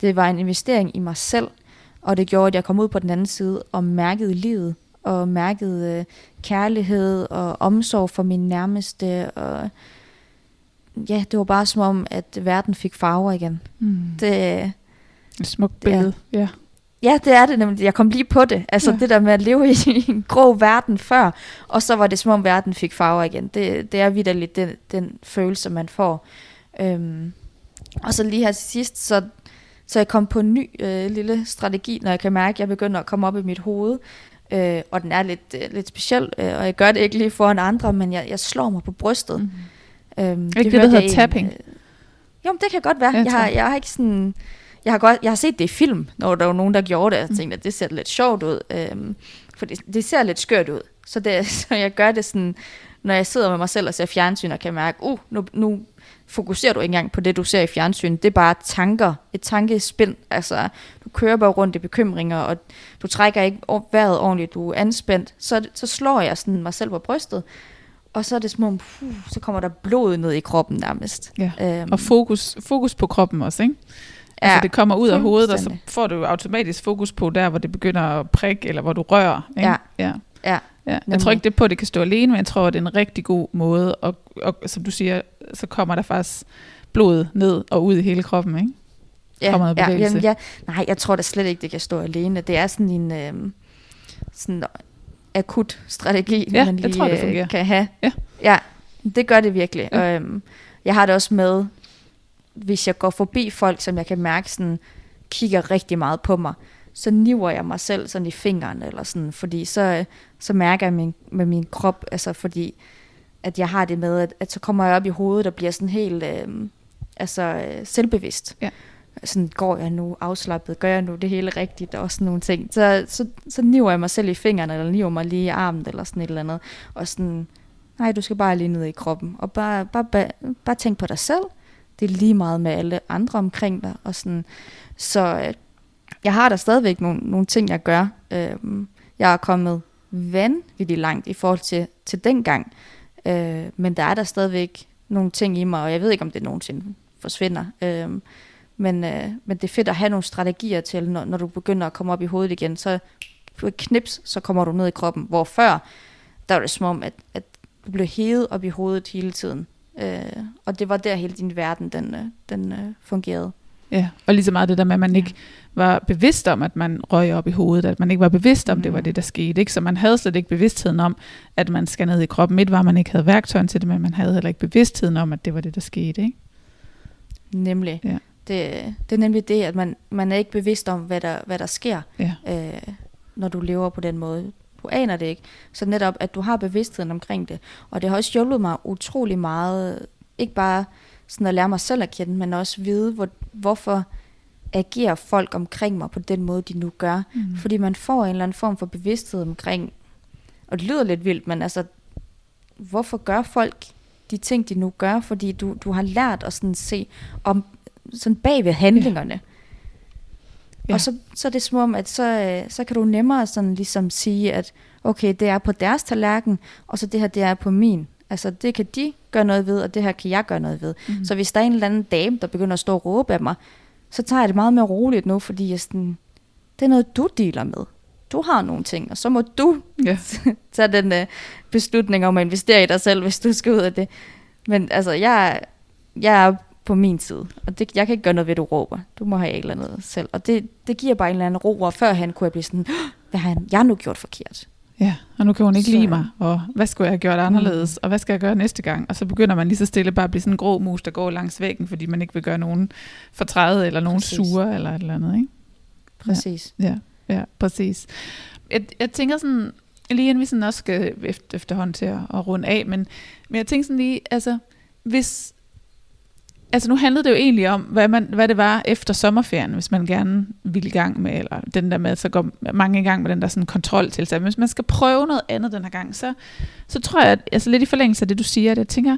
Det var en investering i mig selv, og det gjorde, at jeg kom ud på den anden side og mærkede livet, og mærkede øh, kærlighed og omsorg for min nærmeste, og ja, det var bare som om, at verden fik farver igen. Mm. Det, Et smukt billede, ja. ja. Ja, det er det nemlig. Jeg kom lige på det. Altså ja. det der med at leve i en grå verden før, og så var det som om verden fik farver igen. Det, det er vidderligt den, den følelse, man får. Øhm, og så lige her til sidst, så, så jeg kom på en ny øh, lille strategi, når jeg kan mærke, at jeg begynder at komme op i mit hoved. Øh, og den er lidt, øh, lidt speciel, øh, og jeg gør det ikke lige foran andre, men jeg, jeg slår mig på brystet. Mm. Øhm, ikke det, det der hedder tapping? Øh, jo, det kan godt være. Jeg, jeg, har, jeg har ikke sådan... Jeg har, godt, jeg har set det i film, når der var nogen, der gjorde det, og jeg mm. tænkte, at det ser lidt sjovt ud. Øhm, for det, det ser lidt skørt ud. Så, det, så jeg gør det sådan, når jeg sidder med mig selv og ser fjernsyn, og kan mærke, uh, nu, nu fokuserer du ikke engang på det, du ser i fjernsyn. Det er bare tanker, et tankespind. Altså, du kører bare rundt i bekymringer, og du trækker ikke vejret ordentligt, du er anspændt. Så, så slår jeg sådan mig selv på brystet, og så er det som om, puh, så kommer der blod ned i kroppen nærmest. Ja. Øhm. Og fokus, fokus på kroppen også, ikke? Ja, altså det kommer ud af hovedet, og så får du automatisk fokus på der, hvor det begynder at prikke, eller hvor du rører. Ikke? Ja. ja. ja. Ja, jeg tror ikke det på, at det kan stå alene, men jeg tror, at det er en rigtig god måde, og, og som du siger, så kommer der faktisk blod ned og ud i hele kroppen, ikke? Ja, ja, jamen, ja, nej, jeg tror da slet ikke, det kan stå alene. Det er sådan en øh, sådan akut strategi, ja, man lige tror, det øh, kan have. Ja. ja, det gør det virkelig. Ja. Og, øhm, jeg har det også med, hvis jeg går forbi folk, som jeg kan mærke sådan, kigger rigtig meget på mig, så niver jeg mig selv sådan i fingeren, eller sådan, fordi så, så mærker jeg min, med min krop, altså fordi, at jeg har det med, at, at så kommer jeg op i hovedet, og bliver sådan helt, øh, altså øh, selvbevidst. Ja. Sådan, går jeg nu afslappet, gør jeg nu det hele rigtigt, og sådan nogle ting. Så, så, så niver jeg mig selv i fingrene, eller niver mig lige i armen, eller sådan et eller andet, og sådan, nej, du skal bare lige ned i kroppen, og bare, bare, bare, bare tænk på dig selv, det er lige meget med alle andre omkring dig, og sådan, så øh, jeg har der stadigvæk nogle, nogle ting, jeg gør. Øhm, jeg er kommet vanvittigt langt i forhold til, til dengang. Øh, men der er der stadigvæk nogle ting i mig, og jeg ved ikke, om det nogensinde forsvinder. Øh, men, øh, men det er fedt at have nogle strategier til, når, når du begynder at komme op i hovedet igen, så knips, så kommer du ned i kroppen. Hvor før, der var det som om, at, at du blev hævet op i hovedet hele tiden. Øh, og det var der hele din verden, den, øh, den øh, fungerede. Ja, og lige så meget det der med, at man ikke var bevidst om, at man røg op i hovedet, at man ikke var bevidst om, mm. det var mm. det, der skete. Ikke? Så man havde slet ikke bevidstheden om, at man skal ned i kroppen. Et var, at man ikke havde værktøjen til det, men man havde heller ikke bevidstheden om, at det var det, der skete. Ikke? Nemlig. Ja. Det, det er nemlig det, at man, man er ikke bevidst om, hvad der, hvad der sker, ja. øh, når du lever på den måde. Du aner det ikke. Så netop, at du har bevidstheden omkring det. Og det har også hjulpet mig utrolig meget, ikke bare sådan at lære mig selv at kende, men også vide, hvor, hvorfor agerer folk omkring mig på den måde, de nu gør. Mm. Fordi man får en eller anden form for bevidsthed omkring, og det lyder lidt vildt, men altså, hvorfor gør folk de ting, de nu gør? Fordi du, du har lært at sådan se om, sådan bag ved handlingerne. Ja. Ja. Og så, så er det som om, at så, øh, så kan du nemmere sådan ligesom sige, at okay, det er på deres tallerken, og så det her, det er på min. Altså det kan de gøre noget ved, og det her kan jeg gøre noget ved. Mm. Så hvis der er en eller anden dame, der begynder at stå og råbe af mig, så tager jeg det meget mere roligt nu, fordi jeg sådan, det er noget, du dealer med. Du har nogle ting, og så må du ja. tage den uh, beslutning om at investere i dig selv, hvis du skal ud af det. Men altså, jeg, jeg er på min side, og det, jeg kan ikke gøre noget ved, at du råber. Du må have et eller andet selv. Og det, det giver bare en eller anden ro, og førhen kunne jeg blive sådan, hvad har jeg nu gjort forkert? Ja, og nu kan hun ikke så. lide mig, og hvad skulle jeg have gjort anderledes, mm. og hvad skal jeg gøre næste gang? Og så begynder man lige så stille bare at blive sådan en grå mus, der går langs væggen, fordi man ikke vil gøre nogen fortrædet, eller nogen præcis. sure, eller et eller andet, ikke? Præcis. Ja, ja, ja præcis. Jeg, jeg tænker sådan, lige inden vi sådan også skal efter, efterhånden til at, at runde af, men, men jeg tænker sådan lige, altså, hvis, altså nu handlede det jo egentlig om, hvad, man, hvad det var efter sommerferien, hvis man gerne ville i gang med, eller den der med, så går mange i gang med den der sådan kontrol til. Hvis man skal prøve noget andet den her gang, så, så tror jeg, at, altså lidt i forlængelse af det, du siger, at jeg tænker,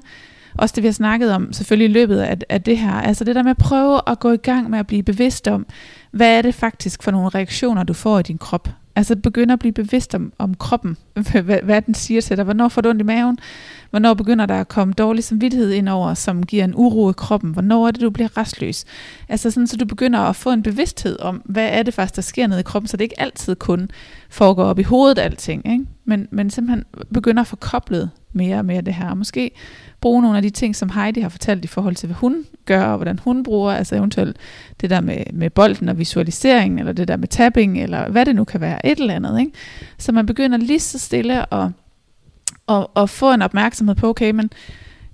også det vi har snakket om, selvfølgelig i løbet af, af det her, altså det der med at prøve at gå i gang med at blive bevidst om, hvad er det faktisk for nogle reaktioner, du får i din krop? Altså begynde at blive bevidst om, om kroppen, hvad, hvad den siger til dig. Hvornår får du ondt i maven? Hvornår begynder der at komme dårlig samvittighed ind over, som giver en uro i kroppen? Hvornår er det, du bliver restløs? Altså sådan, så du begynder at få en bevidsthed om, hvad er det faktisk, der sker nede i kroppen, så det ikke altid kun foregår op i hovedet alting, ikke? Men, men simpelthen begynder at få koblet mere og mere det her. Måske bruge nogle af de ting, som Heidi har fortalt i forhold til, hvad hun gør, og hvordan hun bruger, altså eventuelt det der med, med bolden og visualiseringen, eller det der med tapping, eller hvad det nu kan være, et eller andet. Ikke? Så man begynder lige så stille at, at, at få en opmærksomhed på, okay, men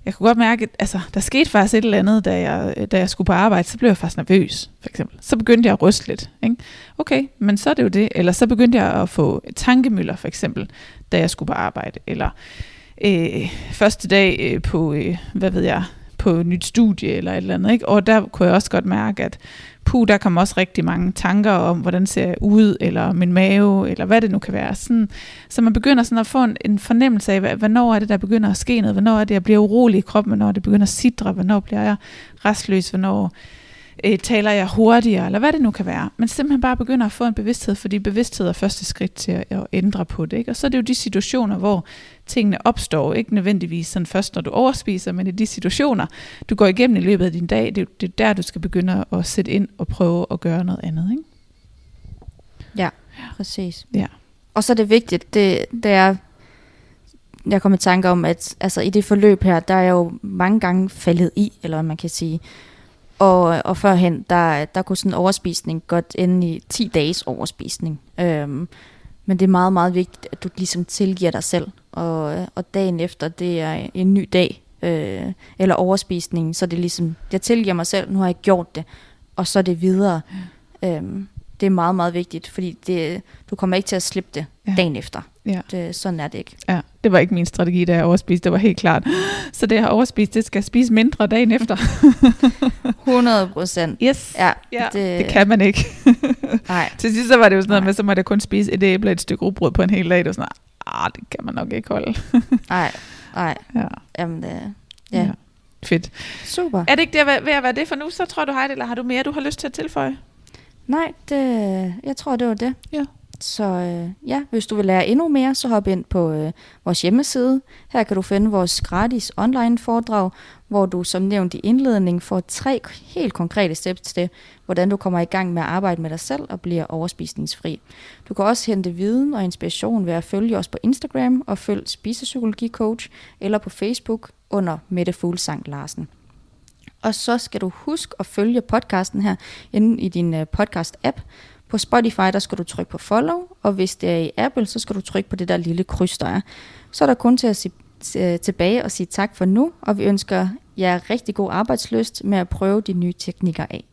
jeg kunne godt mærke, at altså, der skete faktisk et eller andet, da jeg, da jeg skulle på arbejde, så blev jeg faktisk nervøs, for eksempel. Så begyndte jeg at ryste lidt. Ikke? Okay, men så er det jo det. Eller så begyndte jeg at få tankemøller, for eksempel, da jeg skulle på arbejde. Eller øh, første dag øh, på, øh, hvad ved jeg, på et nyt studie eller et eller andet. Ikke? Og der kunne jeg også godt mærke, at puh, der kom også rigtig mange tanker om, hvordan ser jeg ud, eller min mave, eller hvad det nu kan være. Sådan, så man begynder sådan at få en, en fornemmelse af, hvornår er det, der begynder at ske noget, hvornår er det, jeg bliver urolig i kroppen, hvornår det begynder at sidre, hvornår bliver jeg restløs, hvornår øh, taler jeg hurtigere, eller hvad det nu kan være. Men simpelthen bare begynder at få en bevidsthed, fordi bevidsthed er første skridt til at, at ændre på det. Ikke? Og så er det jo de situationer, hvor tingene opstår, ikke nødvendigvis sådan først, når du overspiser, men i de situationer, du går igennem i løbet af din dag, det, det er der, du skal begynde at sætte ind og prøve at gøre noget andet. Ikke? Ja, præcis. Ja. Og så er det vigtigt, det, det er, jeg kommer i tanke om, at altså, i det forløb her, der er jeg jo mange gange faldet i, eller man kan sige, og, og førhen, der, der kunne sådan en overspisning godt ende i 10 dages overspisning. Øhm, men det er meget, meget vigtigt, at du ligesom tilgiver dig selv. Og, og dagen efter, det er en ny dag, øh, eller overspisning, så det er ligesom, jeg tilgiver mig selv, nu har jeg gjort det, og så er det videre. Ja. Øhm, det er meget, meget vigtigt, fordi det, du kommer ikke til at slippe det ja. dagen efter. Ja. Det, sådan er det ikke. Ja, det var ikke min strategi, da jeg overspiste. Det var helt klart. Så det har overspist, det skal spise mindre dagen efter. 100 procent. Yes. Ja, ja det, det kan man ikke. Nej. Til sidst så var det jo sådan noget Nej. med, så måtte jeg kun spise et æble og et stykke rugbrød på en hel dag. Det var sådan, ah, det kan man nok ikke holde. Nej, nej. Ja. Jamen, det, ja. ja. Fedt. Super. Er det ikke det ved at være det for nu? Så tror du, hej, eller har du mere, du har lyst til at tilføje? Nej, det, jeg tror, det var det. Ja. Så øh, ja, hvis du vil lære endnu mere, så hop ind på øh, vores hjemmeside. Her kan du finde vores gratis online foredrag, hvor du som nævnt i indledningen får tre helt konkrete steps til, hvordan du kommer i gang med at arbejde med dig selv og bliver overspisningsfri. Du kan også hente viden og inspiration ved at følge os på Instagram og følg Spisepsykologi Coach eller på Facebook under Mette Fuglsang Larsen. Og så skal du huske at følge podcasten her inde i din øh, podcast-app. På Spotify, der skal du trykke på follow, og hvis det er i Apple, så skal du trykke på det der lille kryds, der er. Så er der kun til at sige øh, tilbage og sige tak for nu, og vi ønsker jer rigtig god arbejdsløst med at prøve de nye teknikker af.